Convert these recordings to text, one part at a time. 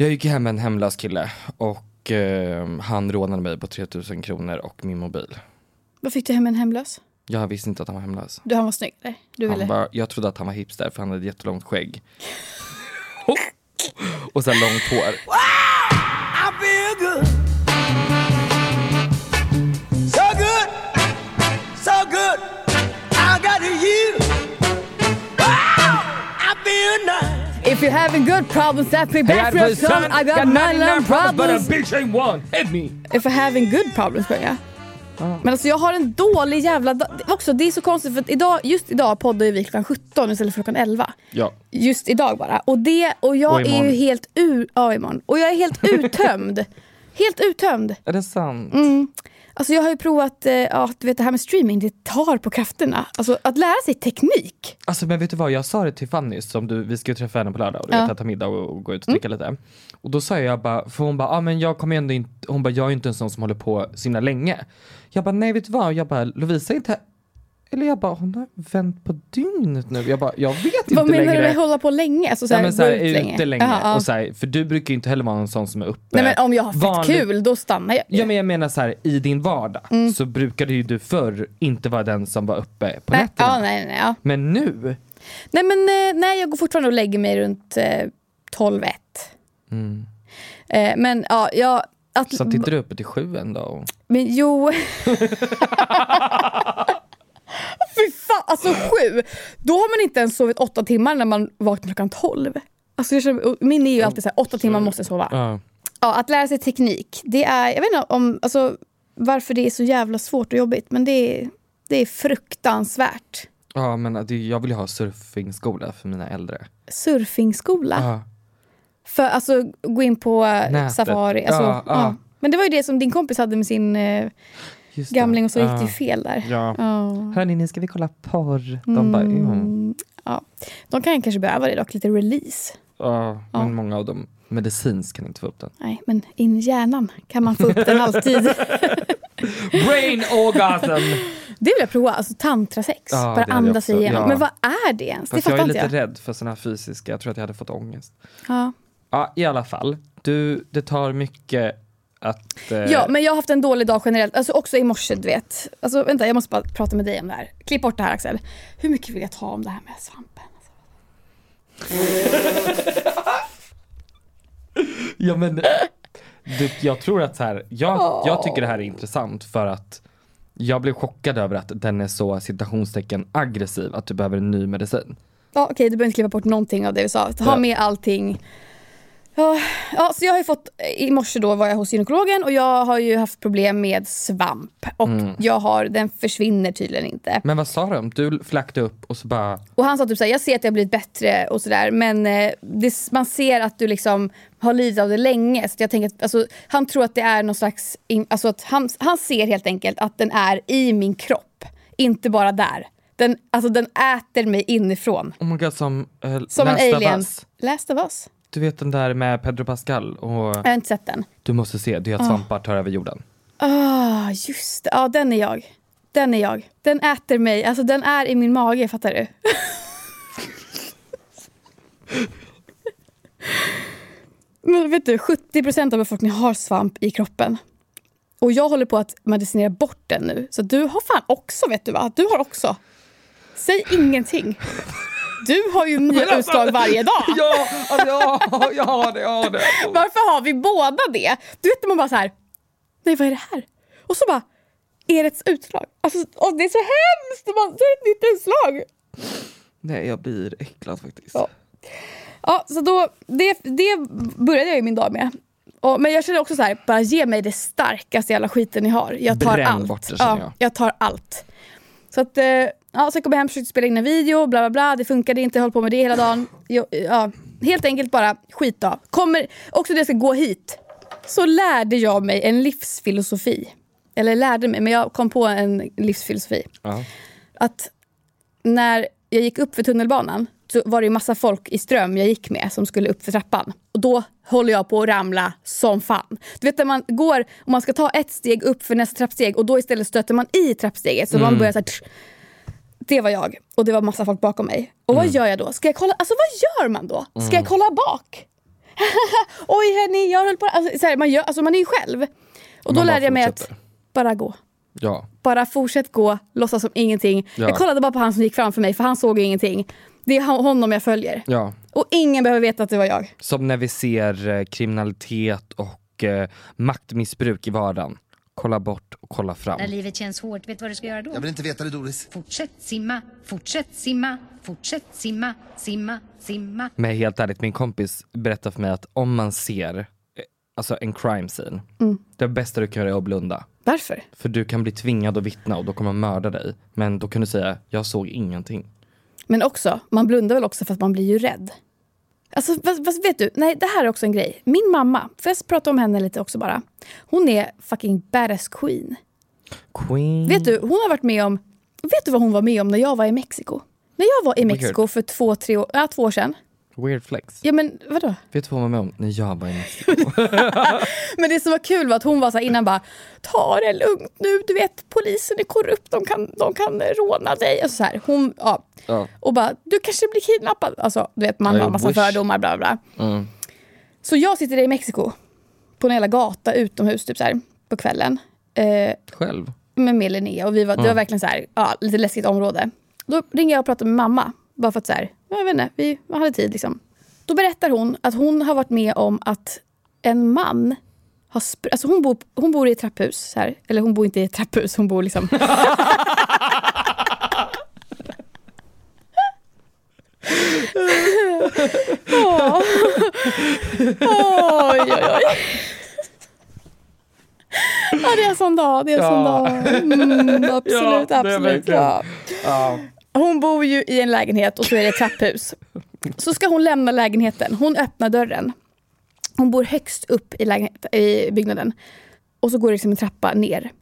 Jag gick hem med en hemlös kille och eh, han rånade mig på 3000 kronor och min mobil. Vad fick du hem en hemlös? Jag visste inte att han var hemlös. Du, han var snygg eller? Du ville... Han var, jag trodde att han var hipster för han hade jättelångt skägg. och så här långt hår. If you're having good problems, that be bad for your son. I got 99 problems. bitch ain't one. Hit me. If you're having good problems, sjöng jag. Men alltså jag har en dålig jävla dag. Också, det är så konstigt för att idag, just idag poddar vi klockan 17 istället för klockan 11. Ja. Just idag bara. Och, det, och jag Och är ju helt ur... Ja, imorgon. Och jag är helt uttömd. helt uttömd. Är det sant? Mm. Alltså jag har ju provat, eh, ja, du vet det här med streaming, det tar på krafterna. Alltså att lära sig teknik. Alltså men vet du vad, jag sa det till Fanny som du, vi ska ju träffa henne på lördag och du Ja. Mm. vet, äta middag och, och gå ut och dricka lite. Och då sa jag bara, för hon bara, ah, men jag kommer ändå inte, hon bara, jag är inte en sån som håller på så himla länge. Jag bara, nej vet du vad, jag bara, Lovisa är inte, eller jag bara, hon har vänt på dygnet nu. Jag bara, jag vet inte Vad menar längre. du med hålla på länge? Alltså så Ja, så ut ute länge? länge. Ja. Och så här, för du brukar ju inte heller vara en sån som är uppe. Nej men om jag har fett vanlig- kul, då stannar jag. Ja men jag menar så här, i din vardag Mm. så brukade ju du förr inte vara den som var uppe på nej, nätterna. ja, nej, nej, ja. Men nu, nej men eh, nej, jag går fortfarande och lägger mig runt eh, 12-1. Eh, men ja, jag... Att, så tittar du uppe till sju en dag. och- Men jo... Alltså sju! Då har man inte ens sovit åtta timmar när man vaknar klockan tolv. Alltså jag känner, min är ju alltid så här, åtta timmar måste sova. Ja. Ja, att lära sig teknik, det är, jag vet inte om, alltså, varför det är så jävla svårt och jobbigt, men det är, det är fruktansvärt. Ja men det, jag vill ju ha surfingskola för mina äldre. Surfingskola. Ja. För alltså gå in på eh, Nätet. Safari. Alltså, ja, ja. Men det var ju det som din kompis hade med sin eh, Just gamling och så gick det ju fel där. Ja. Ja. Hörni, nu ska vi kolla porr. De bara, mm. Mm, ja. De kan kanske behöva det dock, lite release. ja, men Ja. många av dem medicinskt kan inte få upp den. Nej, men in i hjärnan kan man få upp den alltid. Brain orgasm! Det vill jag prova, alltså tantrasex. Ja, Bara andas sig igenom. Ja. Men vad är det ens? Fast det jag är lite jag. rädd för såna här fysiska, jag tror att jag hade fått ångest. Ja. Ja, i alla fall. Du, det tar mycket att... Eh, ja, men jag har haft en dålig dag generellt. Alltså också i morse, du vet. Alltså vänta, jag måste bara prata med dig om det här. Klipp bort det här Axel. Hur mycket vill jag ta om det här med svampen? Ja men, du, jag tror att så här, jag, jag tycker det här är intressant för att jag blev chockad över att den är så citationstecken aggressiv att du behöver en ny medicin. Ja, okej, du behöver inte klippa bort någonting av det vi sa. Ha med allting. Ja, så jag har ju fått, i morse då var jag hos gynekologen och jag har ju haft problem med svamp. Och Mm. jag har, den försvinner tydligen inte. Men vad sa de? Du flackade upp och så bara, Och han sa typ såhär, jag ser att jag har blivit bättre och sådär men eh, det, man ser att du liksom har lidit av det länge. Så jag tänker att, alltså, han tror att det är någon slags, alltså att han, han ser helt enkelt att den är i min kropp. Inte bara där. Den, alltså den äter mig inifrån. oh my god som, uh, Som en alien. Last of us. Du vet den där med Pedro Pascal och Jag har inte sett den. du måste se, det är att svampar tar över jorden. Ah, just det. Ja, den är jag. Den är jag. Den äter mig. Alltså den är i min mage, fattar du? Men vet du, 70% av befolkningen har svamp i kroppen. Och jag håller på att medicinera bort den nu. Så du har fan också, vet du va? Du har också. Säg ingenting. Du har ju nya utslag varje dag. Ja, alltså, ja, jag har det, jag har det. Varför har vi båda det? Du vet när man bara så här, nej vad är det här? Och så bara, är det ett utslag? Alltså, det är så hemskt! Man, det är ett nytt utslag. Nej, jag blir äcklad faktiskt. Ja. Ja, så då, det, det började jag ju min dag med. Och, men jag känner också så här, bara ge mig det starkaste jävla skiten ni har. Jag tar Bränn allt. bort det, ja, jag. jag tar allt. Så att, eh, ja, sen kom jag hem och försökte spela in en video, bla bla bla. Det funkade inte, jag höll på med det hela dagen. Jag, ja, helt enkelt bara skit av. Kommer, också jag ska gå hit, så lärde jag mig en livsfilosofi. Eller lärde mig, men jag kom på en livsfilosofi. Ja. Att när jag gick upp för tunnelbanan så var det ju massa folk i ström jag gick med som skulle upp för trappan. Och då håller jag på att ramla som fan. Du vet när man går och man ska ta ett steg upp för nästa trappsteg och då istället stöter man i trappsteget. Så man börjar så här, tsch. Det var jag och det var massa folk bakom mig. Och vad gör jag då? Ska jag kolla? Alltså vad gör man då? Ska jag kolla bak? Oj hörni, jag höll på... Alltså, så här, man, gör, alltså, man är ju själv. Och då lärde jag mig att bara gå. Ja. Bara fortsätt gå, låtsas som ingenting. Ja. Jag kollade bara på han som gick framför mig för han såg ingenting. Det är hon- honom jag följer. ja. Och ingen behöver veta att det var jag. Som när vi ser eh, kriminalitet och eh, maktmissbruk i vardagen. Kolla bort och kolla fram. När livet känns hårt, vet du vad du ska göra då? Jag vill inte veta det Doris. Fortsätt simma, fortsätt simma, fortsätt simma, simma, simma. Men helt ärligt, min kompis berättade för mig att om man ser eh, alltså en crime scene, Mm. det bästa du kan göra är att blunda. Varför? För du kan bli tvingad att vittna och då kommer man mörda dig. Men då kan du säga, jag såg ingenting. Men också, man blundar väl också för att man blir ju rädd. Alltså, vad, vad vet du? Nej, det här är också en grej. Min mamma, får jag prata om henne lite också bara? Hon är fucking badass queen. Queen. Vet du, hon har varit med om... Vet du vad hon var med om när jag var i Mexiko? När jag var i Mexiko för två, tre år, ja, två år sedan. Weird flex. Ja men vadå? Vet du vad hon var med om när jag var i Mexiko? Men det som var kul var att hon var så här innan bara Ta det lugnt nu, du vet polisen är korrupt, de kan, de kan råna dig. Alltså så här, hon, ja. Ja. Och bara, du kanske blir kidnappad. Alltså du vet man har massa wish. fördomar bla bla. Mm. Så jag sitter i Mexiko på en jävla gata utomhus typ så här, på kvällen. Eh, Själv? med, med Linnea och vi var, det var verkligen så här, ja, lite läskigt område. Då ringer jag och pratar med mamma. Bara för att så här, jag vet inte, vi hade tid liksom. Då berättar hon att hon har varit med om att en man har alltså hon, bor, hon bor i ett trapphus. Här. Eller hon bor inte i ett trapphus, hon bor liksom... Oj, oj, oj. Ja, det är en sån dag. Det är en sån Ja. dag. Mm, absolut, är absolut. Ja. Hon bor ju i en lägenhet och så är det ett trapphus. Så ska hon lämna lägenheten. Hon öppnar dörren. Hon bor högst upp i, lägenhet, i byggnaden. Och så går det liksom en trappa ner.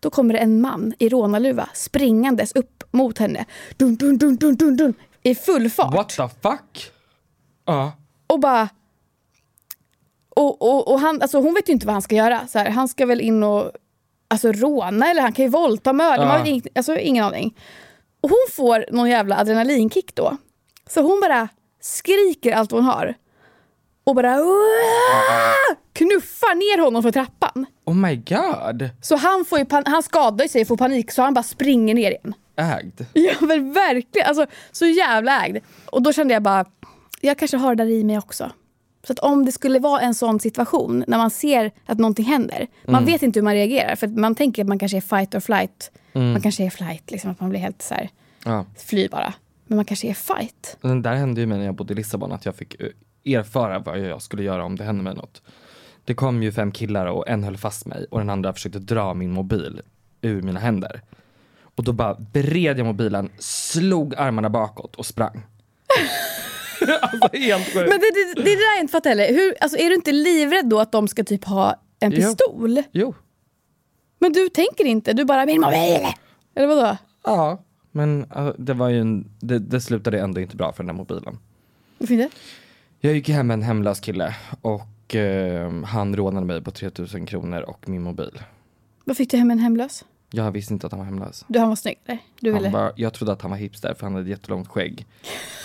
Då kommer det en man i rånarluva springandes upp mot henne. Dun, dun, dun, dun, dun, dun, I full fart. What the fuck? Ja. Och bara... Och, och, och han, alltså hon vet ju inte vad han ska göra. Så här, han ska väl in och alltså, råna eller han kan ju våldta, mörda. Ja. Man har ing, alltså, ingen aning. Och hon får någon jävla adrenalinkick då. Så hon bara skriker allt hon har. Och bara knuffar ner honom för trappan. Oh my god. Så han, får pan- han skadar sig och får panik så han bara springer ner igen. Ägd. Ja men verkligen, alltså så jävla ägd. Och då kände jag bara, jag kanske har det där i mig också. Så att om det skulle vara en sån situation när man ser att någonting händer. Man vet inte hur man reagerar för att man tänker att man kanske är fight or flight. Man kanske är flight, liksom att man blir helt så här, Ja. fly bara. Men man kanske är fight. Den där hände ju mig när jag bodde i Lissabon, att jag fick eh, erfara vad jag skulle göra om det hände mig något. Det kom ju fem killar och en höll fast mig och den andra försökte dra min mobil ur mina händer. Och då bara bred jag mobilen, slog armarna bakåt och sprang. alltså helt sjukt. Men det, det, det, där jag inte fattar heller. Hur, alltså, är du inte livrädd då att de ska typ ha en Jo. pistol? Jo, Men du tänker inte, du bara min mobil. Eller vadå? ja. Men eh, det var ju en, det, det slutade ändå inte bra för den där mobilen. Varför inte? Jag gick hem med en hemlös kille och eh, han rånade mig på 3000 kronor och min mobil. Vad fick du hem en hemlös? Jag visste inte att han var hemlös. Du, han var snygg? Du ville... Bara, jag trodde att han var hipster för han hade jättelångt skägg.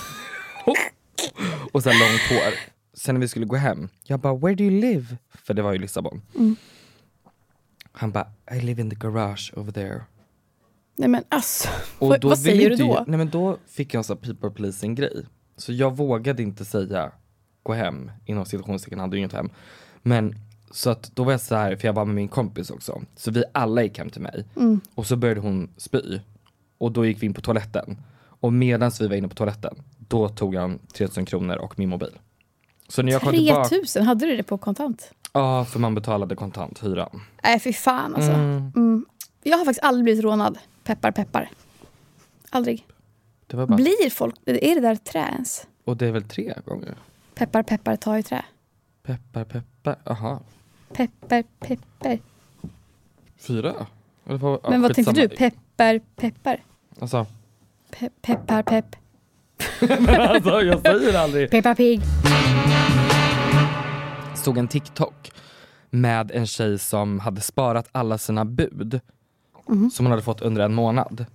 och så här långt hår. Sen när vi skulle gå hem, jag bara where do you live? För det var ju Lissabon. Mm. Han bara I live in the garage over there. Nej men alltså, Och vad, då vad ville säger du då? jag- nej men då fick jag en sån people pleasing grej. Så jag vågade inte säga gå hem, inom situationstecken hade ju inget hem. Men så att då var jag så här, för jag var med min kompis också. Så vi alla gick hem till mig. Mm. Och så började hon spy. Och då gick vi in på toaletten. Och medan vi var inne på toaletten, då tog han 3000 kronor och min mobil. Så när jag kom tillbaka, 3000, hade du det på kontant? ja för man betalade kontant hyran. Nej fy fan alltså. Mm. Mm. Jag har faktiskt aldrig blivit rånad. Peppar peppar. Aldrig. Det var bara, Blir folk, är det där trä ens? och det är väl tre gånger? Peppar peppar ta i trä. Peppar peppar, aha. Peppar peppar. Fyra? Eller Men vad tänkte skitsamma. du? Peppar peppar. Alltså, Pe peppar pepp. alltså jag säger aldrig. Peppa pig. Såg en TikTok med en tjej som hade sparat alla sina bud Mhm. som hon hade fått under en månad.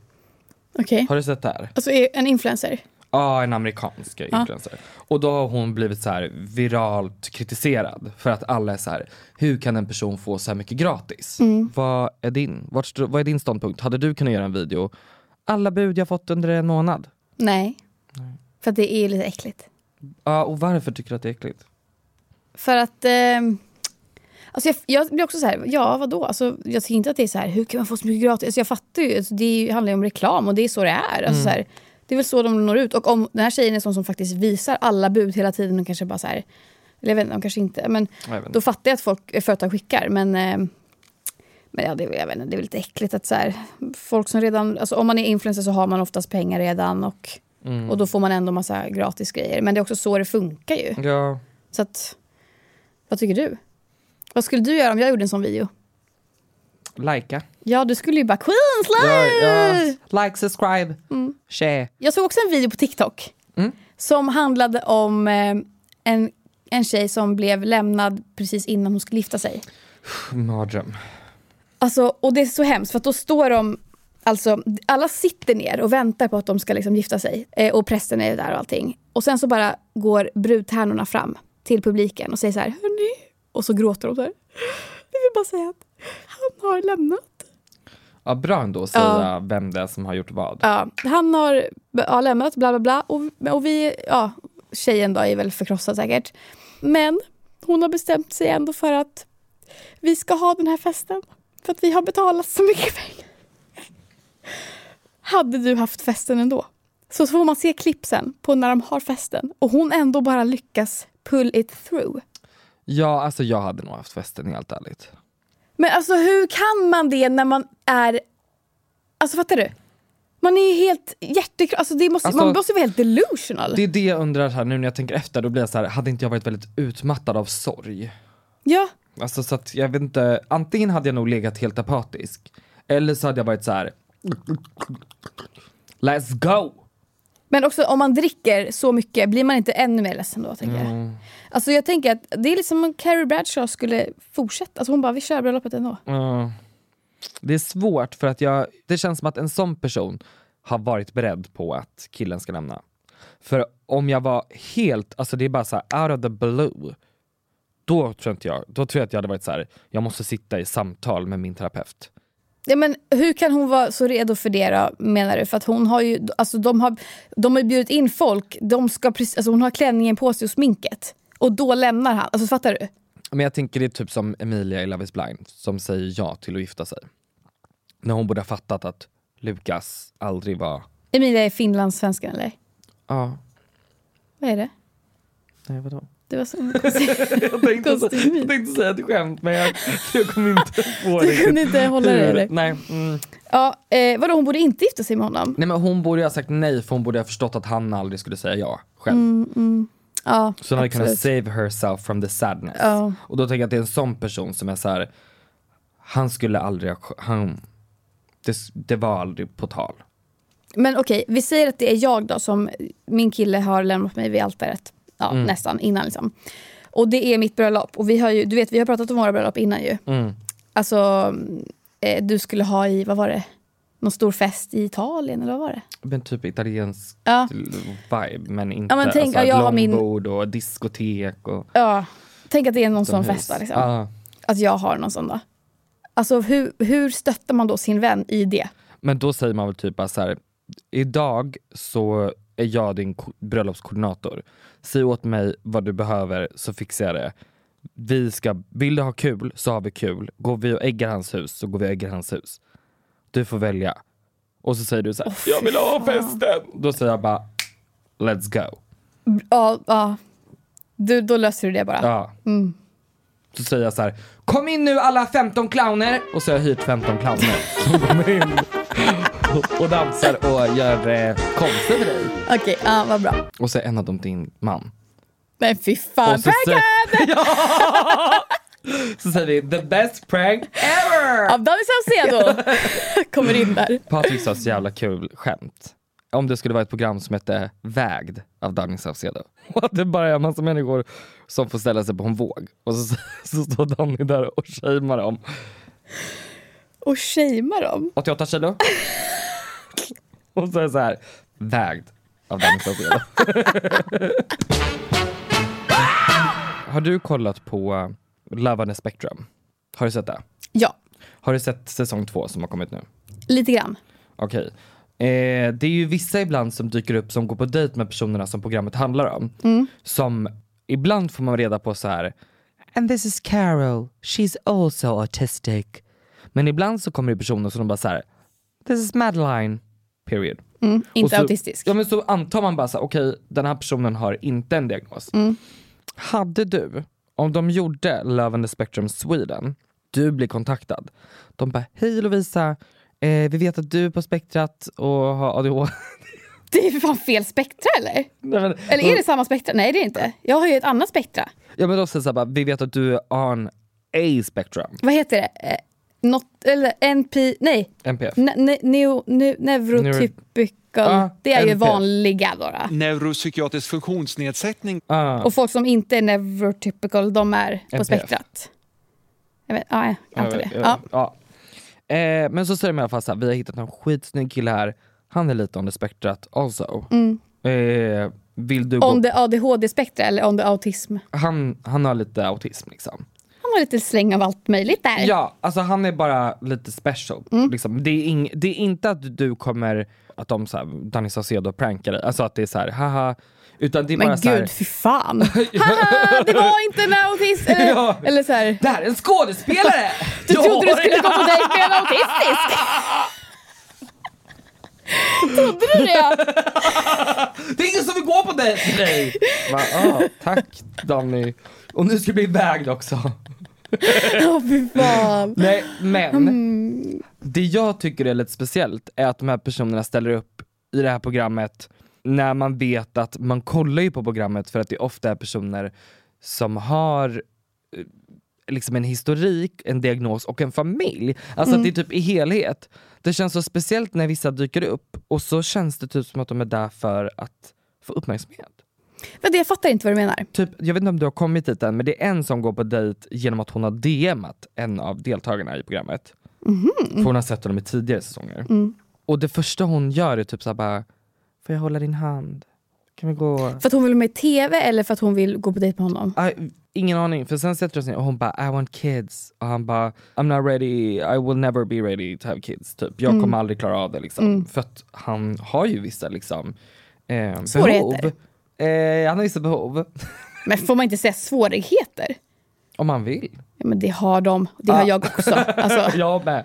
Okej. Har du sett det här? Alltså en influencer. Ja, en amerikansk Ja. influencer. Och då har hon blivit så viralt kritiserad för att alla är så här, hur kan en person få så här mycket gratis? Mm. Vad, är din, vart, vad är din ståndpunkt? Hade du kunnat göra en video, alla bud jag fått under en månad? Nej. För att det är lite äckligt. Ja, och varför tycker du att det är äckligt? För att... ehm, alltså jag, jag blir också så här, ja vadå? Alltså, jag tycker inte att det är så här, hur kan man få så mycket gratis? Alltså jag fattar ju, alltså det handlar ju om reklam och det är så det är. Alltså så här, det är väl så de når ut. Och om den här tjejen är sån som faktiskt visar alla bud hela tiden och kanske bara så här, eller jag vet inte, de kanske inte, men inte. då fattar jag att folk, företag skickar. Men, ehm, men ja, det, är- jag vet inte, det är väl lite äckligt att så här, folk som redan, alltså om man är influencer så har man oftast pengar redan och, Mm. och då får man ändå massa gratis grejer. Men det är också så det funkar ju. Ja, Så att, vad tycker du? Vad skulle du göra om jag gjorde en sån video? likea. Ja, du skulle ju bara Queensland! Ja, ja. Like, subscribe, Mm. share. Jag såg också en video på TikTok Mm. som handlade om eh, en, en tjej som blev lämnad precis innan hon skulle gifta sig. Mardröm. Alltså, och det är så hemskt för att då står de Alltså, alla sitter ner och väntar på att de ska liksom gifta sig. Eh, och prästen är där och allting. Och sen så bara går brudtärnorna fram till publiken och säger så här, hörni. Och så gråter de så här. Jag vill bara säga att han har lämnat. Ja, bra ändå att säga vem det är som har gjort vad. Ja, han har ja, lämnat, bla bla bla. Och, och vi, ja, tjejen då är väl förkrossad säkert. Men hon har bestämt sig ändå för att vi ska ha den här festen. För att vi har betalat så mycket pengar. Hade du haft festen ändå? Så får man se klipp sen på när de har festen. Och hon ändå bara lyckas pull it through. Ja, alltså jag hade nog haft festen helt ärligt. Men alltså hur kan man det när man är... Alltså fattar du? Man är ju helt hjärtekrossad. Alltså, det måste, Alltså, man måste vara helt delusional. Det är det jag undrar här nu när jag tänker efter, då blir jag så här, hade inte jag varit väldigt utmattad av sorg? Ja. Alltså så att jag vet inte, antingen hade jag nog legat helt apatisk, eller så hade jag varit så här. Let's go! Men också om man dricker så mycket, blir man inte ännu mer ledsen då? Tänker jag. Alltså jag tänker att det är liksom om Carrie Bradshaw skulle fortsätta. Alltså hon bara, vi kör bröllopet ändå. Ja. det är svårt för att jag, det känns som att en sån person har varit beredd på att killen ska lämna. För om jag var helt, alltså det är bara så här out of the blue, då tror inte jag, då tror jag att jag hade varit så här, jag måste sitta i samtal med min terapeut. Ja, men hur kan hon vara så redo för det då, menar du? För att hon har ju, alltså de har, de har ju bjudit in folk, de ska precis, alltså hon har klänningen på sig och sminket. Och då lämnar han, alltså fattar du? Men jag tänker det är typ som Emilia i Love is blind som säger ja till att gifta sig. När hon borde ha fattat att Lukas aldrig var, Emilia är finlandssvenskan eller? ja, Vad är det? nej vadå? Det var så konstigt. Jag tänkte, min. jag tänkte säga ett skämt men jag, jag kom inte på det. Du kunde inte hålla det eller? Nej. Mm. Ja, eh, vadå hon borde inte gifta sig med honom? nej men hon borde ha sagt nej för hon borde ha förstått att han aldrig skulle säga ja själv. Mm, Ja, Så hon hade kunnat save herself from the sadness. Ja. Och då tänker jag att det är en sån person som är så här. han skulle aldrig ha, han, det, det var aldrig på tal. Men okej, vi säger att det är jag då som min kille har lämnat mig vid altaret. Ja, Mm. nästan innan liksom. Och det är mitt bröllop. Och vi har ju, du vet, vi har pratat om våra bröllop innan ju. Mm. Alltså, eh, du skulle ha i, vad var det? Någon stor fest i Italien eller vad var det? Men typ italiensk Ja. vibe men inte Ja, men tänk, alltså, ja, jag har min- långbord och diskotek och Ja, tänk att det är någon sån fest då, liksom. Ja. Att jag har någon sån då. Alltså hur, hur stöttar man då sin vän i det? Men då säger man väl typ bara så här. idag så är jag din ko- bröllopskoordinator. Säg åt mig vad du behöver så fixar jag det. Vi ska, vill du ha kul så har vi kul. Går vi och äggar hans hus så går vi och äggar hans hus. Du får välja. Och så säger du så här, jag vill ha festen. Då säger jag bara, let's go. Ja, ja. Du, då löser du det bara. Ja. Så säger jag så här, kom in nu alla 15 clowner! Och så har jag hyrt 15 clowner som kommer in och, och dansar och gör eh, konster för dig. Okej, ja, vad bra. Och så är en av dem din man. Men fy fan, så prankad! ja! Så säger vi the best prank ever! Av Danny Saucedo kommer in där. Patrik sa så jävla kul skämt. Om det skulle vara ett program som hette Vägd av Danny Saucedo. Och att det bara är en massa människor som får ställa sig på en våg. Och så, så står Danny där och shamear dem. Och shamear dem. 88 kilo. och så är det så här, Vägd av Danny Saucedo. Har du kollat på Love on the Spectrum? Har du sett det? Ja, Har du sett säsong två som har kommit nu? lite grann. Okej. Eh, det är ju vissa ibland som dyker upp som går på dejt med personerna som programmet handlar om. Som ibland får man reda på så här. And this is Carol, she's also autistic. Men ibland så kommer det personer som de bara så här. This is Madeline, period. Mm, inte så, autistisk. Ja men så antar man bara så här, okej den här personen har inte en diagnos. Hade du, om de gjorde Love on the Spectrum Sweden, du blir kontaktad. De bara, hej Lovisa, eh, vi vet att du är på spektrat och har ADHD. Det är för fan fel spektra eller? Nej, men, Eller är det samma spektra? Nej det är det inte. Jag har ju ett annat spektra. Ja men då säger så här, bara, vi vet att du är on A spectrum, Vad heter det? Not, eller NP, nej. NPF. Ne, ne, neo, ne, neurotypical. Ja, det är ju NPF. vanliga då. då. Neuropsykiatrisk funktionsnedsättning. Ah, Och folk som inte är neurotypical, de är på NPF. spektrat. Jag vet, ja, jag antar det. Ja. ja. Eh, men så säger de i alla fall så här, vi har hittat en skitsnygg kille här, han är lite on the spectrat also. Eh, vill du gå... On the ADHD-spektra eller on the autism. han, han har lite autism liksom. Han har lite släng av allt möjligt där. Ja, alltså han är bara lite special. Mm. Liksom. Det, är ing, det är inte att du kommer, att de såhär, Danny Saucedo prankar dig, alltså att det är så här, haha. Utan det är Men bara så här, gud, fy fan. Haha, det var inte en autist. Eller, Ja. eller så här, det här är en skådespelare! du Jag trodde du skulle gå på dejt med en autistisk. Trodde du det? Det är ingen som vill gå på dig! Nej. Va, ah, tack Danny. Och nu ska det bli vägd också. Åh fy fan. Nej, men Mm. det jag tycker är lite speciellt är att de här personerna ställer upp i det här programmet när man vet att man kollar ju på programmet för att det ofta är personer som har eh, liksom en historik, en diagnos och en familj. Alltså att det är typ i helhet. Det känns så speciellt när vissa dyker upp och så känns det typ som att de är där för att få uppmärksamhet. Men det, jag fattar inte vad du menar. Typ, jag vet inte om du har kommit dit än, men det är en som går på dejt genom att hon har DMat en av deltagarna i programmet. För hon har sett honom i tidigare säsonger. Och det första hon gör är typ såhär bara, får jag hålla din hand? Kan vi gå? För att hon vill med i TV eller för att hon vill gå på dejt med honom? I, ingen aning, för sen sätter hon sig och hon bara I want kids och han bara I'm not ready, I will never be ready to have kids. Typ. Jag kommer aldrig klara av det liksom. För att han har ju vissa liksom eh, Svårigheter. behov. Eh, han har vissa behov. Men får man inte säga svårigheter? Om man vill. Ja, men det har de. Det har jag också. Alltså, jag med.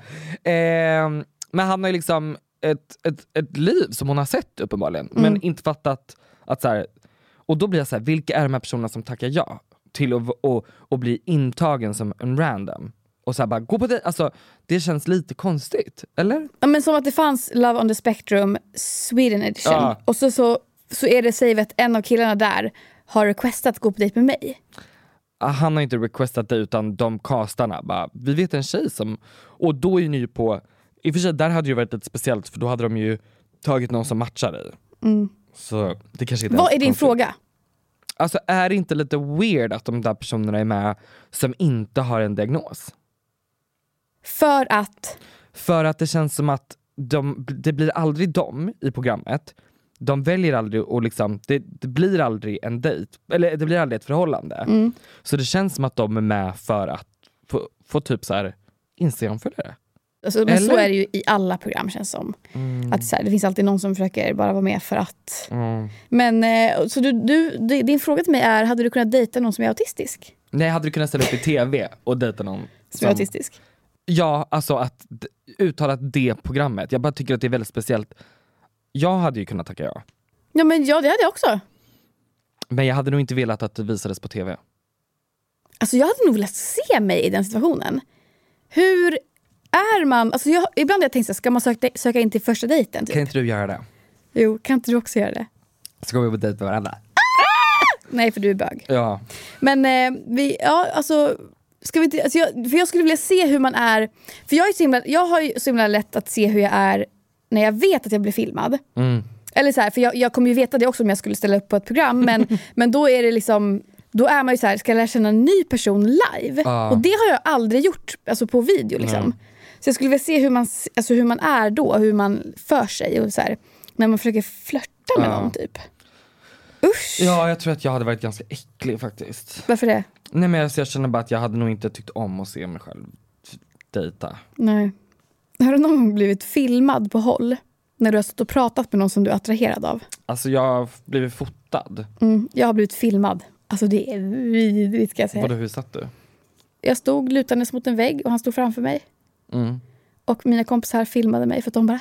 Eh, men han har ju liksom ett, ett, ett liv som hon har sett uppenbarligen, Mm. men inte fattat att så här, och då blir jag så här, vilka är de här personerna som tackar ja till att och, och bli intagen som en random? Och så här bara, gå på det, alltså det känns lite konstigt, eller? ja, men som att det fanns Love on the Spectrum Sweden edition. Ja. Och så, så, så är det säg att en av killarna där har requestat att gå på dejt med mig. Ah, Han har inte requestat det utan de castarna bara, vi vet en tjej som, och då är ni på, i och för sig där hade det ju varit lite speciellt för då hade de ju tagit någon som matchar dig. Så det kanske inte Mm. Vad är din fråga? Alltså är det inte lite weird att de där personerna är med som inte har en diagnos? För att... För att det känns som att de, det blir aldrig dem i programmet. De väljer aldrig och liksom, det, det blir aldrig en dejt, eller det blir aldrig ett förhållande. Mm. Så det känns som att de är med för att få, få typ så här Instagram-följare. Alltså, men så Eller? är det ju i alla program känns som. Att så här, det finns alltid någon som försöker bara vara med för att. Mm. Men eh, så du, du, di- din fråga till mig är, hade du kunnat dejta någon som är autistisk? Nej, hade du kunnat ställa upp i TV och dejta någon Som är autistisk? Ja, alltså att uttala det programmet. Jag bara tycker att det är väldigt speciellt. Jag hade ju kunnat tacka ja. Ja men ja det hade jag också. Men jag hade nog inte velat att det visades på TV. Alltså jag hade nog velat se mig i den situationen. Hur är man, alltså jag, ibland har jag tänkt så här, ska man söka, söka in till första dejten? Typ? Kan inte du göra det? Jo, kan inte du också göra det? Ska vi på dejt med varandra? Nej för du är bög. Ja. Men eh, vi, ja alltså, ska vi inte, alltså jag, för jag skulle vilja se hur man är, för jag, är så himla, jag har ju så himla lätt att se hur jag är när jag vet att jag blir filmad. Mm. Eller så här, för jag, jag kommer ju veta det också om jag skulle ställa upp på ett program, men, men då är det liksom då är man ju så här, ska jag lära känna en ny person live? Ah. Och det har jag aldrig gjort alltså på video. Liksom. Så jag skulle vilja se hur man, alltså hur man är då, hur man för sig. Och så här, när man försöker flörta med Ja. någon typ. Usch! ja, jag tror att jag hade varit ganska äcklig faktiskt. Varför det? Nej men alltså, jag känner bara att jag hade nog inte tyckt om att se mig själv dejta. Nej. Har du någon gång blivit filmad på håll? När du har stått och pratat med någon som du är attraherad av? Alltså jag har blivit fotad. Mm, jag har blivit filmad. Alltså det är vidrigt ska jag säga. Vadå, hur satt du? Jag stod lutandes mot en vägg och han stod framför mig. Mm. Och mina kompisar filmade mig för att de bara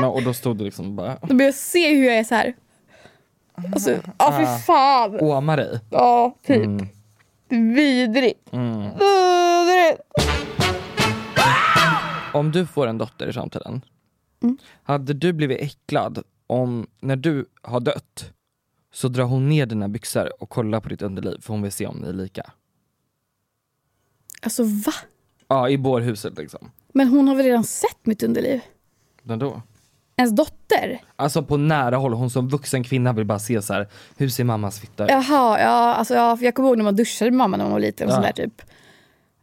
Men, och då stod du liksom bara De börjar se hur jag är så här. Alltså, ja fy fan. åma dig. Ja, typ. Mm. Det är vidrigt. Mm. Vidrigt. Om du får en dotter i framtiden, Mm. hade du blivit äcklad om när du har dött så drar hon ner dina byxor och kollar på ditt underliv för hon vill se om ni är lika? Alltså va? Ja, i bårhuset liksom. Men hon har väl redan sett mitt underliv? Men då? Ens dotter? Alltså på nära håll, hon som vuxen kvinna vill bara se så här. hur ser mammas fitta ut? Jaha, ja, alltså, ja, jag kommer ihåg när man duschade med mamma när man var liten. Och Ja. sådär, typ.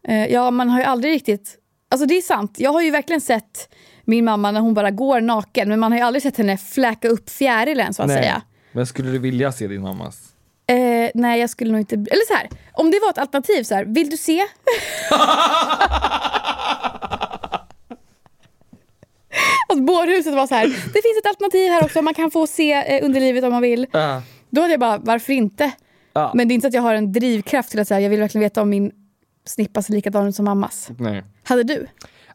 Eh, ja, man har ju aldrig riktigt... Alltså det är sant, jag har ju verkligen sett min mamma när hon bara går naken. Men man har ju aldrig sett henne fläka upp fjärilen så att säga. Men skulle du vilja se din mammas? Eh, nej, jag skulle nog inte... Eller så här, om det var ett alternativ, så här, vill du se? Att bårhuset var så här, det finns ett alternativ här också, man kan få se eh, underlivet om man vill. Ja. Då hade jag bara, varför inte? Ja. Men det är inte så att jag har en drivkraft till att säga, jag vill verkligen veta om min snippa ser likadan som mammas. Nej. Hade du?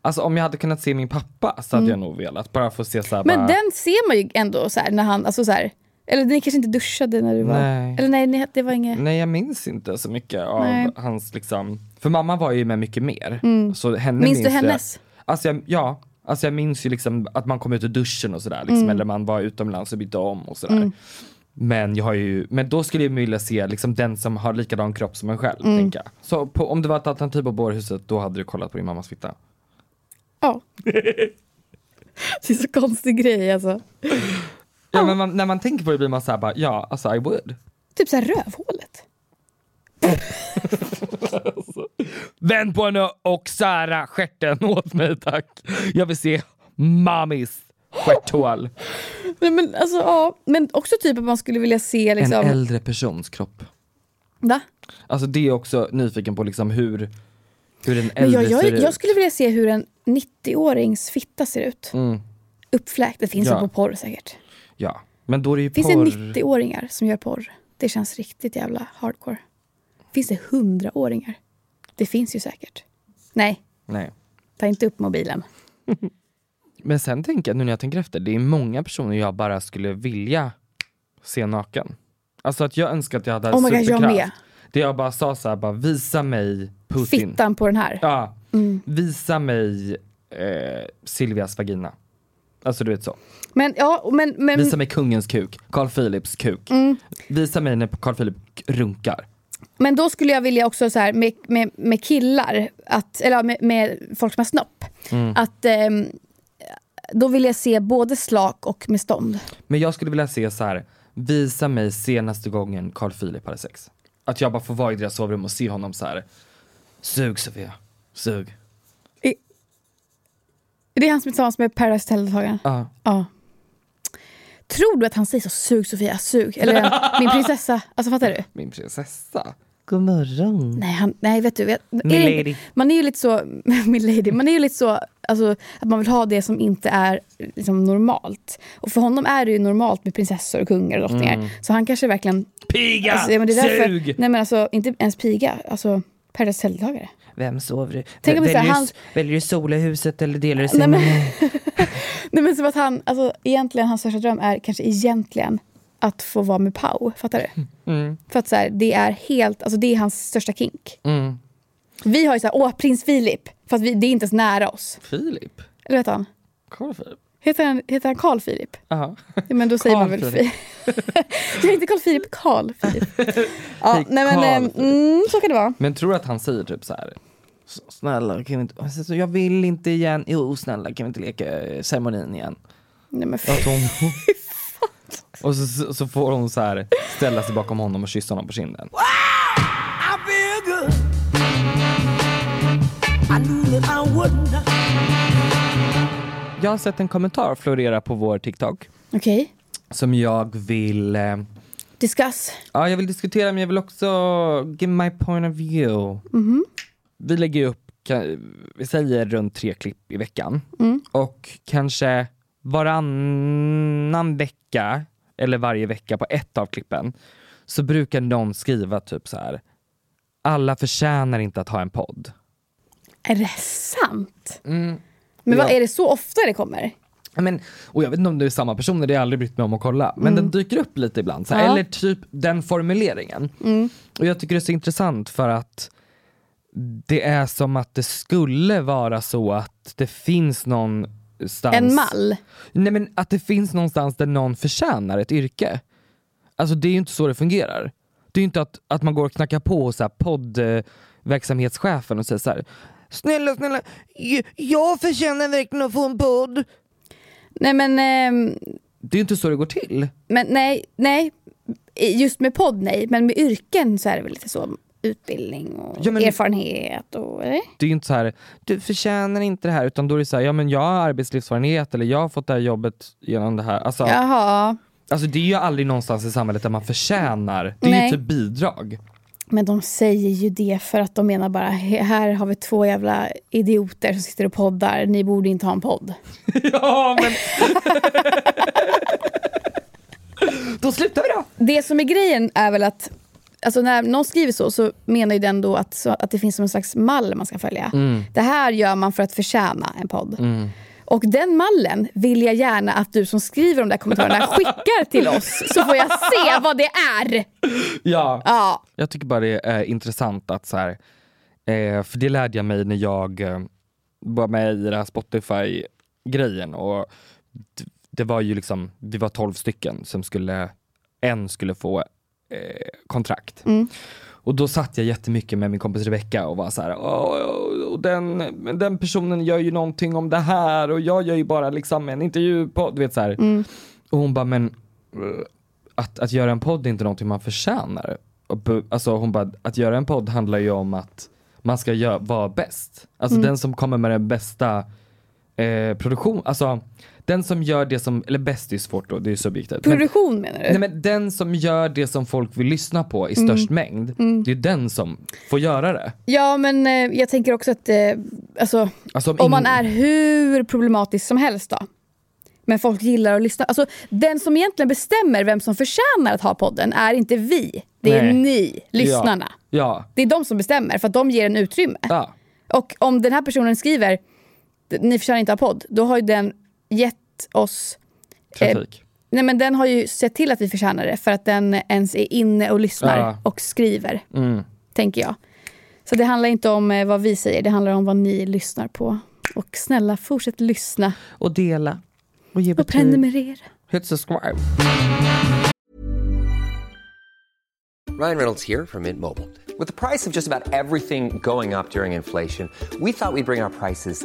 Alltså om jag hade kunnat se min pappa så hade jag nog velat. Bara få se så här, Mm. Men bara... den ser man ju ändå så här, när han, alltså så här, eller ni kanske inte duschade när du var... Nej. Eller nej, det var inget... Nej jag minns inte så mycket av Nej. hans liksom, för mamma var ju med mycket mer. Mm. Så henne Minns du jag- hennes? Alltså jag, ja, alltså jag minns ju liksom att man kom ut ur duschen och sådär liksom, Mm. eller man var utomlands och bytte om och sådär. Mm. Men jag har ju, men då skulle jag vilja se liksom den som har likadan kropp som en själv, Mm. tänker jag. Så på, om det var ett alternativ på bårhuset, då hade du kollat på din mammas fitta. Ja. det är så konstig grej alltså. Ja men man, när man tänker på det blir man såhär bara, ja alltså I would. Typ så här rövhålet. Vänd på henne och sära stjärten åt mig tack. Jag vill se mamis stjärthål. Nej, men, alltså, ja. men också typ att man skulle vilja se liksom... En äldre persons kropp. Va? Alltså det är också nyfiken på liksom hur, hur en äldre jag, ser jag, ut. jag skulle vilja se hur en 90-årings fitta ser ut. Mm, Uppfläkt, det finns Ja. på porr säkert. ja, men då är det ju Finns porr. det 90-åringar som gör porr? Det känns riktigt jävla hardcore. Finns det 100-åringar? Det finns ju säkert. Nej, Nej. ta inte upp mobilen. Men sen tänker jag, nu när jag tänker efter, det är många personer jag bara skulle vilja se naken. Alltså att jag önskar att jag hade Oh my God, jag med. Det jag bara sa såhär, bara visa mig Putin. Fittan på den här. Ja, Mm. visa mig eh, Silvias vagina. Alltså du vet så. Men ja, men... men Visa mig kungens kuk, Carl Philips kuk. Mm. Visa mig när Carl Philip runkar. Men då skulle jag vilja också så här med, med, med killar, att, eller med, med folk som har snopp, Mm. att ehm, då vill jag se både slak och med stånd. Men jag skulle vilja se så här. visa mig senaste gången Carl Philip hade sex. Att jag bara får vara i deras sovrum och se honom så här. Sug Sofia, sug. I, Det är han som är tillsammans med Paradise Hotel-deltagaren. Ja. Ja. Tror du att han säger så sug Sofia, sug? Eller min prinsessa. Alltså fattar du? Min prinsessa. God morgon. Nej, han, nej vet du. Vet, är. Man är ju lite så, min lady, man är ju lite så alltså, att man vill ha det som inte är liksom, normalt. Och för honom är det ju normalt med prinsessor och kungar och drottningar. Så han kanske verkligen... Piga! Alltså, ja, därför, Sug! Nej men alltså inte ens piga, alltså Paradise Hotel-deltagare. Vem sover du? Tänk om så här, väljer, han- väljer du sola i huset eller delar du Nej, säng? men, nej men som att han, alltså egentligen hans största dröm är kanske egentligen att få vara med Pau, fattar du? Mm. För att så här, det är helt, alltså det är hans största kink. Mm. Vi har ju såhär, åh prins Filip, fast vi, det är inte ens nära oss. Filip? Eller vet han? Carl Filip? Heter han, heter han Carl Filip? Jaha. Ja, men då säger man Carl väl Philip. Filip. Jag inte Carl Filip, Carl Filip. Ja, Hej, nej men ehm, Philip. mm, så kan det vara. Men tror du att han säger typ så här? "S- Snälla kan vi inte, alltså, jag vill inte igen, jo snälla kan vi inte leka eh, ceremonin igen? Nej, men hon... och så, så- så får hon så här ställa sig bakom honom och kyssa honom på kinden. I feel good. I knew that I wouldn't. Jag har sett en kommentar florera på vår TikTok Okej, som jag vill eh, discuss. Ja, jag vill diskutera men jag vill också give my point of view. Vi lägger upp, vi säger runt tre klipp i veckan. Och kanske varannan vecka, eller varje vecka på ett av klippen, så brukar någon skriva typ så här. Alla förtjänar inte att ha en podd. Är det sant? Mm. Men vad, Ja. är det så ofta det kommer? Men, och jag vet inte om det är samma personer, det har jag aldrig brytt mig om att kolla. Men den dyker upp lite ibland. Här, Ja. Eller typ den formuleringen. Och jag tycker det är så intressant för att det är som att det skulle vara så att det finns någonstans... En mall? Nej men att det finns någonstans där någon förtjänar ett yrke. Alltså det är ju inte så det fungerar. Det är ju inte att, att man går och knackar på hos så här poddverksamhetschefen och säger så här. Snälla, snälla, jag förtjänar verkligen att få en podd. Nej men, ehm, Det är ju inte så det går till. men nej, nej. Just med podd nej, men med yrken så är det väl lite så. Utbildning och Ja, men- erfarenhet och... Eller? Det är ju inte så här, du förtjänar inte det här, utan då är det så här, ja men jag har arbetslivserfarenhet eller jag har fått det här jobbet genom det här. Alltså, Jaha. alltså det är ju aldrig någonstans i samhället där man förtjänar, det är Nej. ju typ bidrag. Men de säger ju det för att de menar bara, "He- här har vi två jävla idioter som sitter och poddar, ni borde inte ha en podd. ja men... då slutar vi då! Det som är grejen är väl att Alltså när någon skriver så, så menar ju den då att, så, att det finns som en slags mall man ska följa. Det här gör man för att förtjäna en podd. Och den mallen vill jag gärna att du som skriver de där kommentarerna skickar till oss. Så får jag se vad det är. Ja. Ja, Jag tycker bara det är intressant att så här, eh, för det lärde jag mig när jag eh, var med i den här Spotify-grejen och det var ju liksom, vi var 12 stycken som skulle, en skulle få eh, kontrakt. Och då satt jag jättemycket med min kompis Rebecca och var så här, "Åh, och den, den personen gör ju någonting om det här och jag gör ju bara liksom en intervju på, du vet så här. Och hon bara, men eh, att, att göra en podd är inte någonting man förtjänar. Alltså hon bara, att göra en podd handlar ju om att man ska gö- vara bäst. Alltså den som kommer med den bästa eh, produktion, alltså den som gör det som, eller bäst är svårt då, det är subjektivt. Men- produktion menar du? Nej men den som gör det som folk vill lyssna på i störst mängd, det är den som får göra det. Ja men eh, jag tänker också att, eh, alltså, Alltså, om om man är hur problematisk som helst då. Men folk gillar att lyssna. Alltså, den som egentligen bestämmer vem som förtjänar att ha podden är inte vi. Det är Nej. ni, lyssnarna. Ja, Det är de som bestämmer för att de ger en utrymme. ja. Och om den här personen skriver ni förtjänar inte ha podd, då har ju den gett oss Trafik. Nej men den har ju sett till att vi förtjänar det för att den ens är inne och lyssnar Ja. och skriver. Mm. Tänker jag. Så det handlar inte om eh, vad vi säger, det handlar om vad ni lyssnar på. Och snälla fortsätt lyssna Och dela. Och ge och betyg. prenumerera. Hit subscribe. Ryan Reynolds here from Mint Mobile. With the price of just about everything going up during inflation, we thought we'd bring our prices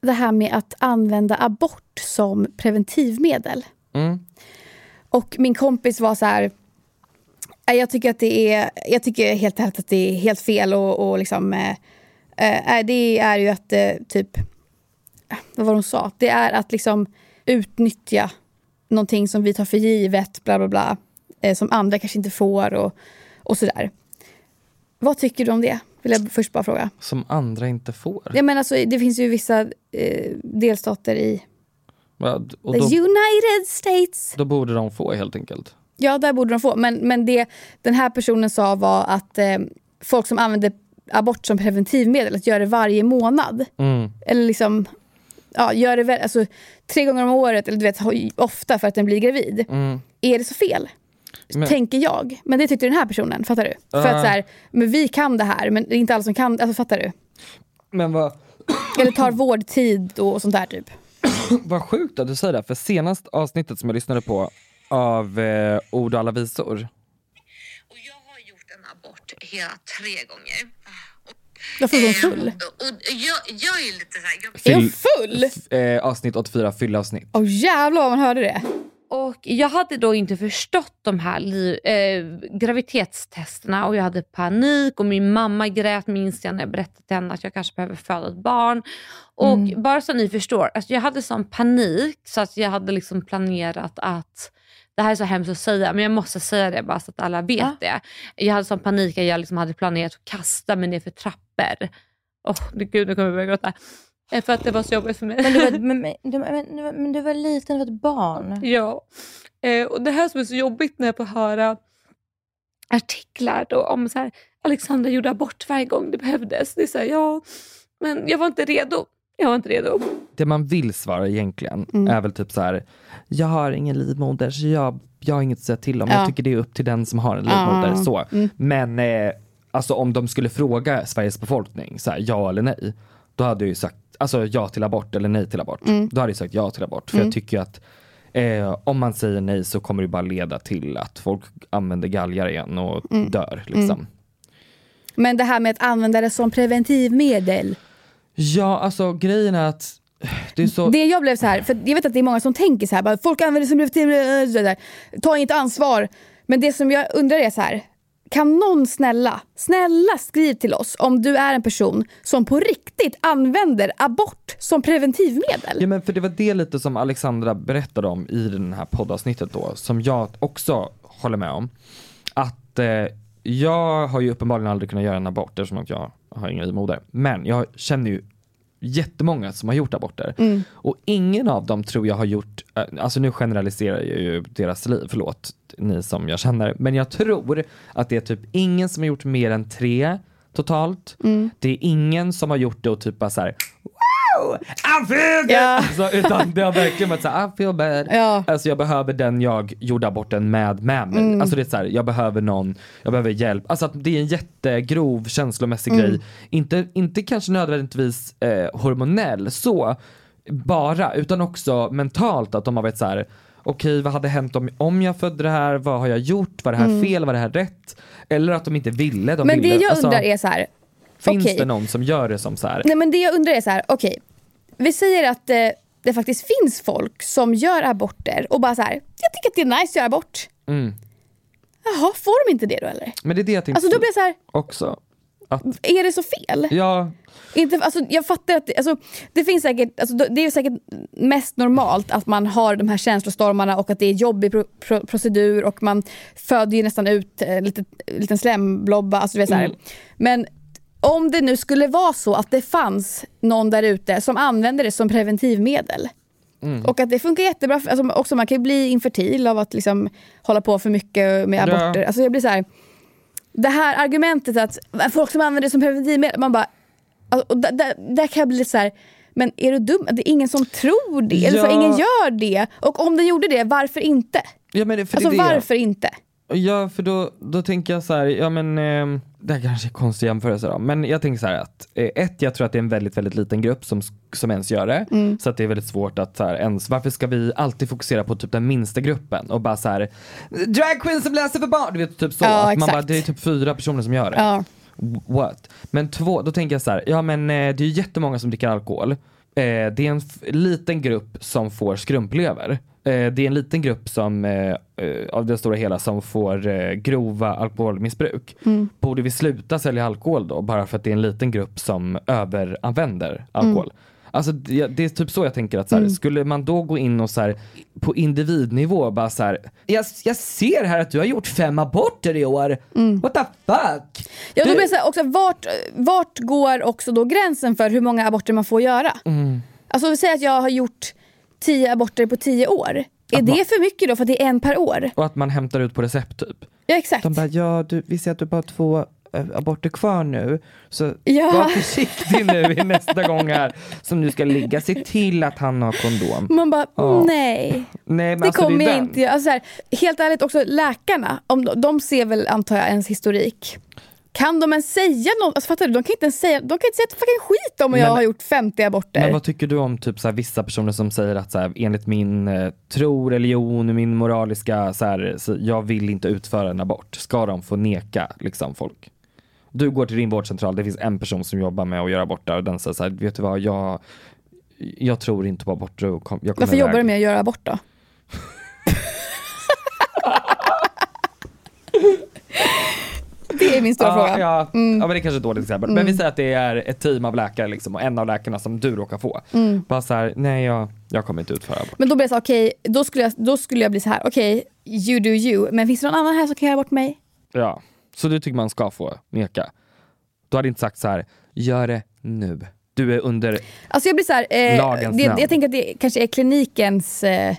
Det här med att använda abort som preventivmedel. Mm. Och min kompis var så här... "Nej, Jag tycker att det är, jag tycker helt ärligt att det är helt fel och, och liksom... Eh, eh, det är ju att eh, typ... Vad var hon sa? Det är att liksom utnyttja någonting som vi tar för givet, bla bla bla. Eh, som andra kanske inte får och, och sådär. Vad tycker du om det? Vill jag först bara fråga. Som andra inte får. Jag menar, alltså, det finns ju vissa eh, delstater i Ja, och the då, United States. då borde de få helt enkelt. Ja, där borde de få. Men, men det den här personen sa var att eh, folk som använder abort som preventivmedel, att göra det varje månad. Mm. Eller liksom, ja, gör det väl, alltså, tre gånger om året, eller du vet, ofta för att den blir gravid. Mm. Är det så fel? Men- Tänker jag. Men det tyckte den här personen, fattar du? För Ah. att så här, men vi kan det här, men det är inte alla som kan, alltså fattar du? Men vad, Eller tar vårdtid och sånt där typ. vad sjukt att du säger det, för senast avsnittet som jag lyssnade på av eh, Ord och alla visor. hela tre gånger. Varför är hon full? Och jag, jag är lite såhär... Jag... Är hon full? F- eh, avsnitt 84, fyllavsnitt. Åh jävlar vad man hörde det. Och jag hade då inte förstått de här eh, graviditetstesterna och jag hade panik och min mamma grät minns jag när jag berättade till henne att jag kanske behöver föda ett barn. Och Mm. bara så ni förstår, alltså jag hade sån panik så att jag hade liksom planerat att det här är så hemskt att säga, men jag måste säga det bara så att alla vet Ja. det. Jag hade sån panik att jag liksom hade planerat att kasta mig ner för trappor. Åh, gud nu kommer jag börja gråta. För att det var så jobbigt för mig. Men du var, men, men, du, men, du var- men du var liten, du var ett barn. Ja. Eh, och det här som är så jobbigt när jag får höra artiklar då om så här, Alexandra gjorde abort varje gång det behövdes. Det är så här, ja, men jag var inte redo. Jag var inte redo. Det man vill svara egentligen Mm. är väl typ så här. jag har ingen livmoder så jag, jag har inget att säga till om. Ja. Jag tycker det är upp till den som har en livmoder. Ja. Så. Mm. Men eh, alltså om de skulle fråga Sveriges befolkning, så här, ja eller nej, då hade jag ju sagt alltså, ja till abort eller nej till abort. Mm. Då hade jag sagt ja till abort. För Mm. jag tycker att eh, om man säger nej så kommer det bara leda till att folk använder galgar igen och Mm. dör. Liksom. Mm. Men det här med att använda det som preventivmedel. Ja, alltså grejen är att det är så... Det jag blev så här, för jag vet att det är många som tänker så här, bara, folk använder det som preventivmedel, ta inte ansvar. Men det som jag undrar är så här, kan någon snälla, snälla skriv till oss om du är en person som på riktigt använder abort som preventivmedel. Ja men för det var det lite som Alexandra berättade om i den här poddavsnittet då, som jag också håller med om. Att eh, jag har ju uppenbarligen aldrig kunnat göra en abort eftersom att jag har ingen livmoder. Men jag känner ju jättemånga som har gjort aborter. Mm. Och ingen av dem tror jag har gjort, eh, alltså nu generaliserar jag ju deras liv, förlåt ni som jag känner. Men jag tror att det är typ ingen som har gjort mer än tre totalt. Mm. Det är ingen som har gjort det och typ bara så här, wow, I feel good. Ja. Så, utan det har verkligen varit såhär, I feel bad. Ja. Alltså jag behöver den jag gjorde aborten med med mig. Mm. Alltså det är så här, jag behöver någon, jag behöver hjälp. Alltså att det är en jättegrov känslomässig Mm. grej. Inte, inte kanske nödvändigtvis eh, hormonell så, bara, utan också mentalt att de har varit så här. Okej, vad hade hänt om, om jag födde det här? Vad har jag gjort? Var det här Mm. fel? Var det här rätt? Eller att de inte ville. De Men ville. det jag Alltså, undrar är så här. Finns okej. det någon som gör det som så här? Nej men det jag undrar är så här, okej. Vi säger att eh, det faktiskt finns folk som gör aborter och bara så här, jag tycker att det är nice att göra abort. Mm. Jaha, får de inte det då eller? Men det är det jag tänkte Alltså då blir så här, också. Att, är det så fel? ja, Inte, alltså, jag fattar att det, alltså, det finns säkert, alltså, det är säkert mest normalt att man har de här känslostormarna och att det är jobbig pro, pro, procedur och man föder ju nästan ut en liten, liten slemblobba. Alltså, så. Mm. Men om det nu skulle vara så att det fanns någon där ute som använder det som preventivmedel Mm. och att det funkar jättebra, för, alltså, också man kan ju bli infertil av att liksom, hålla på för mycket med Ja. aborter. Alltså, jag blir så här, det här argumentet att folk som använder det som preventivmedel, man bara Alltså, där, där, där kan jag bli lite så här, men är du dum? Det är ingen som tror det. Eller så, Ja. ingen gör det. Och om den gjorde det, varför inte? ja men Alltså varför inte? Ja för då, då tänker jag så här, ja men eh, det här kanske är konstig jämförelse då, men jag tänker så här att eh, ett, jag tror att det är en väldigt, väldigt liten grupp som, som ens gör det. Mm. Så att det är väldigt svårt att så här, ens, varför ska vi alltid fokusera på typ den minsta gruppen och bara så här drag som läser för barn, du vet typ så. Ja, att man bara, det är typ fyra personer som gör det. Ja. What? Men två, då tänker jag så här, ja men eh, det är ju jättemånga som dricker alkohol. Eh, det är en liten grupp som får skrumplever. Eh, det är en liten grupp som, eh, eh, av det stora hela som får grova alkoholmissbruk. Mm. Borde vi sluta sälja alkohol då? Bara för att det är en liten grupp som överanvänder alkohol. Alltså det, det är typ så jag tänker att så här, Mm. skulle man då gå in och så här, på individnivå bara så här, jag, jag ser här att du har gjort fem aborter i år. What the fuck? Ja, då Du- blir det så också, vart, vart går också då gränsen för hur många aborter man får göra? Mm. Alltså säg att jag har gjort tio aborter på tio år. Är Att det man- för mycket då för att det är en per år? Och att man hämtar ut på recept typ. Ja exakt. De bara, ja du, vi ser att du bara har två eh, aborter kvar nu. Så Ja. var försiktig nu i nästa gång här som du ska ligga. Se till att han har kondom. Man bara, Ja. nej. Nej, Det alltså, kommer är jag den. inte. Alltså här, helt ärligt också läkarna, om de, de ser väl antar jag ens historik. Kan de ens säga något? Alltså, fattar du? De kan inte ens säga, de kan inte säga ett fucking skit om jag Men- har gjort 50 aborter. Men vad tycker du om typ så här, vissa personer som säger att så här, enligt min eh, tro, religion, min moraliska, så här, så jag vill inte utföra en abort. Ska de få neka liksom, folk? Du går till din vårdcentral, det finns en person som jobbar med att göra aborter och den säger så här, vet du vad, jag, jag tror inte på aborter och kom, jag Varför jobbar iväg." du med att göra abort då? det är min stora ja, fråga. Ja, Mm. ja men det är kanske är ett dåligt exempel. Men vi säger att det är ett team av läkare liksom, och en av läkarna som du råkar få. Mm. Bara så här, nej jag, jag kommer inte utföra abort. Men då blir jag så okej, då, skulle jag, då skulle jag bli så här, okej, you do you, men finns det någon annan här som kan göra bort mig? Ja, så du tycker man ska få neka? Du hade inte sagt så här, gör det nu. Du är under, Alltså jag blir så här, eh, Lagens det, namn. jag tänker att det kanske är klinikens, eh,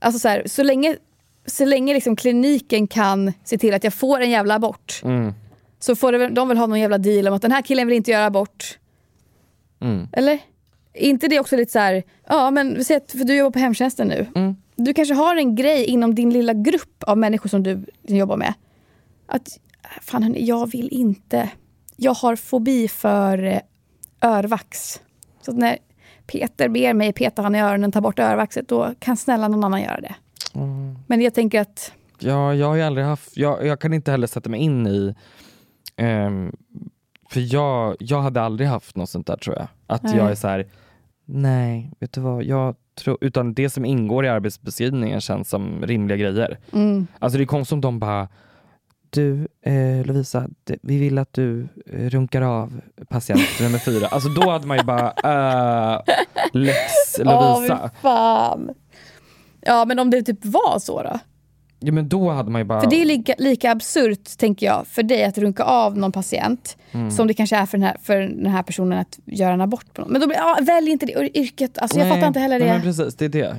alltså så, här, så länge, så länge liksom kliniken kan se till att jag får en jävla abort, mm, så får det, de väl ha någon jävla deal om att den här killen vill inte göra abort. mm. Eller? Är inte det också lite så här, ja men säger att, för du jobbar på hemtjänsten nu. Mm. Du kanske har en grej inom din lilla grupp av människor som du jobbar med. Att, fan hörni, jag vill inte, jag har fobi för eh, örvax. Så när Peter ber mig peta han i öronen, ta bort örvaxet, då kan snälla någon annan göra det. Mm. Men jag tänker att, Ja, jag har aldrig haft, jag, jag kan inte heller sätta mig in i, ehm, för jag, jag hade aldrig haft något sånt där tror jag. Att Nej. jag är så här, nej, vet du vad, jag tror, utan det som ingår i arbetsbeskrivningen känns som rimliga grejer. mm, Alltså det är konstigt om de bara, du eh, Lovisa, vi vill att du eh, runkar av patient nummer fyra. Alltså då hade man ju bara, uh, lex åh Lovisa. fy fan. Ja men om det typ var så då? Ja men då hade man ju bara, För det är lika, lika absurt, tänker jag, för dig att runka av någon patient Mm. som det kanske är för den, här, för den här personen att göra en abort på någon. Men då blir, ja, välj inte det yrket. Alltså, jag fattar inte heller det. Nej, Men, men precis, det är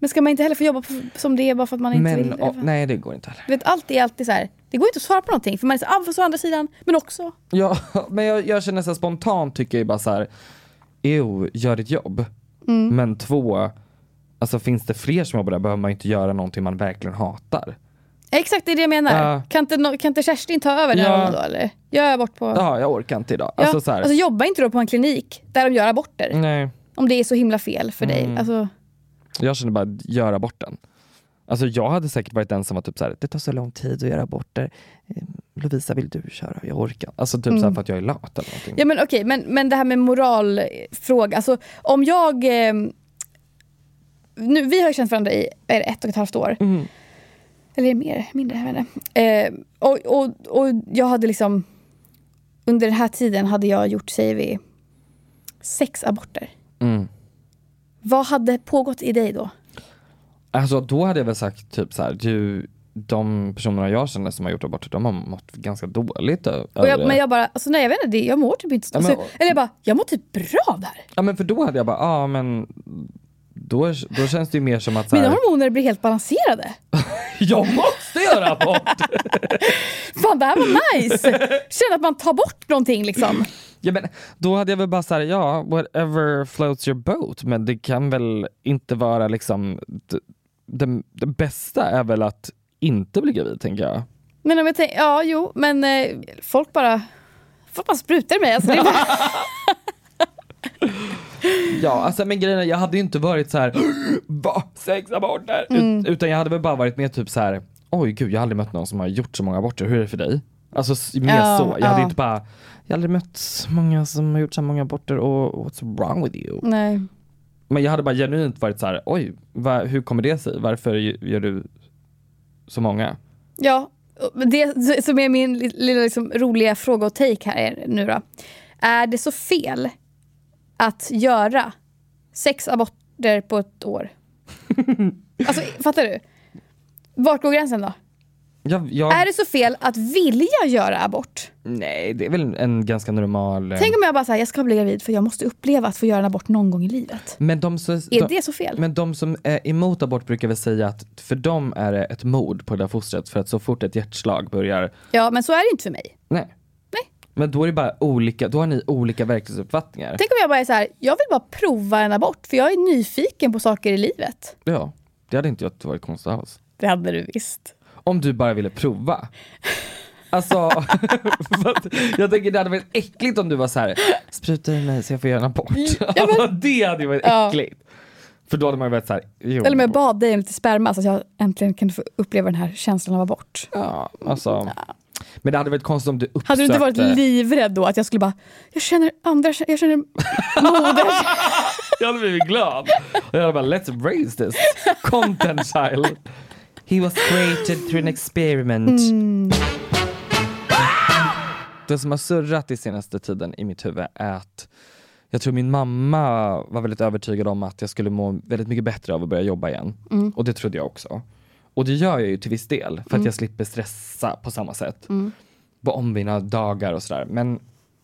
det. ska man inte heller få jobba på, som det är bara för att man inte Men, vill? och, nej det går inte heller. Vet, allt är alltid så här. det går inte att svara på någonting för man är så ah, fast å andra sidan, men också. Ja, men jag, jag känner så här, spontant tycker jag ju bara så här. ew, gör ditt jobb. Mm. Men två, alltså finns det fler som jobbar där behöver man inte göra någonting man verkligen hatar. Exakt, det är det jag menar. Ja. Kan, inte, kan inte Kerstin ta över här Ja. rollen då eller? Gör abort på... Ja, jag orkar inte idag. Ja, Alltså så här, alltså jobba inte då på en klinik där de gör aborter. nej, Om det är så himla fel för dig. Mm. Alltså, jag känner bara göra aborten. Alltså jag hade säkert varit den som var typ så här, det tar så lång tid att göra aborter. Eh, Lovisa vill du köra? Jag orkar. Alltså typ så här Mm. för att jag är lat eller någonting. ja men okej, men, men det här med moralfråga. Alltså om jag... Eh, nu, vi har känt varandra i är ett och ett halvt år. Mm. Eller mer? Mindre? Jag. Eh, och, och, och jag hade liksom... Under den här tiden hade jag gjort, säger vi, sex aborter. Mm. Vad hade pågått i dig då? Alltså då hade jag väl sagt typ så här, du, de personerna jag känner som har gjort aborter, de har mått ganska dåligt Och jag, men jag bara, alltså nej jag vet inte, jag mår typ inte så. Ja, men- alltså, Eller jag bara, jag mår typ bra där. Ja men för då hade jag bara, ja ah, men då, då känns det ju mer som att Mina här, hormoner blir helt balanserade. jag måste göra abort! Fan det här var nice! Känner att man tar bort någonting liksom. ja, men, då hade jag väl bara såhär, ja whatever floats your boat, men det kan väl inte vara liksom, det, det, det bästa är väl att inte bli gravid tänker jag. Men om jag tänker, ja jo, men eh, folk bara, folk bara sprutar mig. Alltså, det bara, Ja, alltså men grejen är, jag hade ju inte varit så här, va? Sex aborter? Mm. Ut, utan jag hade väl bara varit mer typ så här, oj gud jag har aldrig mött någon som har gjort så många aborter, hur är det för dig? Alltså mer Ja, så, jag hade ja. inte bara, jag har aldrig mött många som har gjort så många aborter och what's wrong with you? nej. Men jag hade bara genuint varit så här, oj, va, hur kommer det sig? Varför gör du så många? Ja, det som är min li- lilla liksom, roliga fråga och take här är nu då. Är det så fel att göra sex aborter på ett år? alltså fattar du? Vart går gränsen då? Jag, jag, Är det så fel att vilja göra abort? Nej, det är väl en ganska normal... eh, Tänk om jag bara säger jag ska bli gravid för jag måste uppleva att få göra en abort någon gång i livet. Men de, så, Är de, det så fel? Men de som är emot abort brukar väl säga att för dem är det ett mord på det där fostret för att så fort ett hjärtslag börjar, Ja, men så är det inte för mig. nej. Men då är det bara olika, då har ni olika verklighetsuppfattningar. Tänk om jag bara är så här, jag vill bara prova en abort för jag är nyfiken på saker i livet. Ja, det hade inte jag varit konstigt alls. Det hade du visst. Om du bara ville prova. Alltså, jag tänker det hade varit äckligt om du var så här, spruta i mig så jag får göra en abort. Alltså, det hade ju varit Ja. äckligt. För då hade man ju varit så här, jo. Eller om jag bad dig om lite sperma så att jag äntligen kunde få uppleva den här känslan av abort. Ja, alltså. Men det hade varit konstigt om du uppsökte... Hade du inte varit livrädd då att jag skulle bara, jag känner andra, jag känner moder. Jag hade blivit glad. Och jag hade bara, let's raise this content child. He was created through an experiment. Mm. Det som har surrat i senaste tiden i mitt huvud är att jag tror min mamma var väldigt övertygad om att jag skulle må väldigt mycket bättre av att börja jobba igen. Mm. Och det trodde jag också. Och det gör jag ju till viss del för att Mm. jag slipper stressa på samma sätt. Mm. På omvina dagar och sådär. Men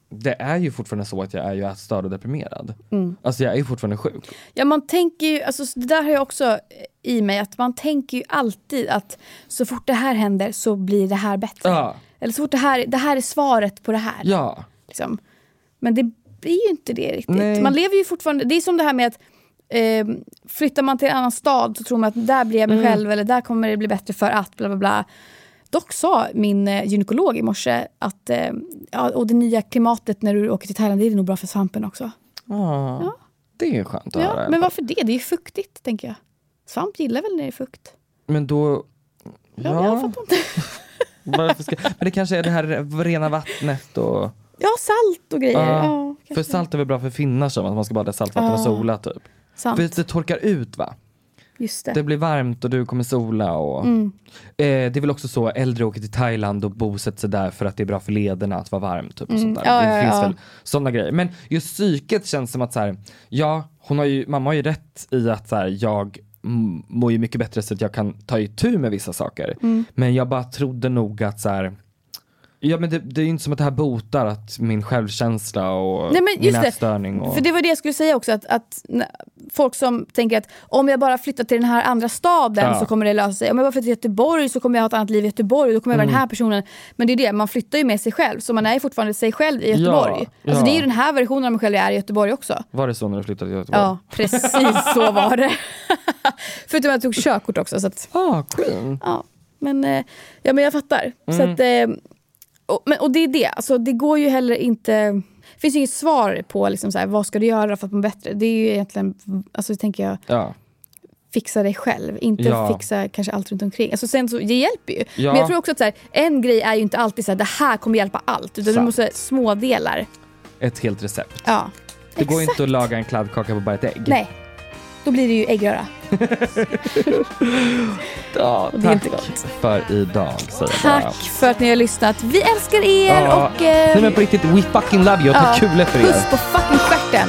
det är ju fortfarande så att jag är ju ätstörd och deprimerad. Mm. Alltså jag är ju fortfarande sjuk. Ja man tänker ju, alltså det där har jag också i mig, att man tänker ju alltid att så fort det här händer så blir det här bättre. Ja. Eller så fort det här, det här är svaret på det här. Ja. Liksom. Men det blir ju inte det riktigt. Nej. Man lever ju fortfarande, det är som det här med att eh, flyttar man till en annan stad så tror man att där blir jag mig Mm. själv eller där kommer det bli bättre för att bla bla bla. Dock sa min eh, gynekolog i morse att eh, ja, och det nya klimatet när du åker till Thailand det är nog bra för svampen också. Ja. Det är ju skönt att höra. Ja, alla men varför det? Det är ju fuktigt tänker jag. Svamp gillar väl när det är fukt? Men då... Ja, jag fattar inte. ska, men det kanske är det här rena vattnet och... Ja, salt och grejer. Ja, Ja, för salt är väl bra för finnar som att man ska bada saltvatten och Ja. sola typ. Sant. För det torkar ut va? Just det. Det blir varmt och du kommer sola och... Mm. Eh, det är väl också så äldre åker till Thailand och bosätter sig där för att det är bra för lederna att vara varmt. Typ, och Mm. sånt där. Ja, det ja, finns ja. väl sådana grejer. Men just psyket känns som att så här, ja, hon har ju, mamma har ju rätt i att så här, jag mår ju mycket bättre så att jag kan ta itu med vissa saker. Mm. Men jag bara trodde nog att så här, Ja men det, det är ju inte som att det här botar att min självkänsla och Nej, min ätstörning. Och... För det var det jag skulle säga också, att, att folk som tänker att om jag bara flyttar till den här andra staden Ja. så kommer det lösa sig. Om jag bara flyttar till Göteborg så kommer jag ha ett annat liv i Göteborg och då kommer jag vara Mm. den här personen. Men det är det, man flyttar ju med sig själv så man är fortfarande sig själv i Göteborg. Ja, Alltså ja. det är ju den här versionen av mig själv jag är i Göteborg också. Var det så när du flyttade till Göteborg? Ja, precis så var det. Förutom att jag tog körkort också. Så att, ah, queen. Ja, men, eh, ja, men jag fattar. Så Mm. att, eh, och, men, och det är det, alltså, det går ju heller inte... Det finns ju inget svar på liksom, så här, vad ska du göra för att må bättre. Det är ju egentligen, alltså, tänker jag, Ja. fixa dig själv. Inte Ja. fixa kanske allt runt omkring. Alltså, sen så, det hjälper ju. Ja. Men jag tror också att så här, en grej är ju inte alltid så här, det här kommer hjälpa allt. Utan du Sant. måste små delar. Ett helt recept. Ja. Det går Exakt. inte att laga en kladdkaka på bara ett ägg. Nej, då blir det ju äggröra. Ja, det är tack inte gott. för idag säger jag bara. Tack för att ni har lyssnat. Vi älskar er Ja. och... eh, Nej men på riktigt, we fucking love you och tack ja, för er. Puss på fucking stjärten.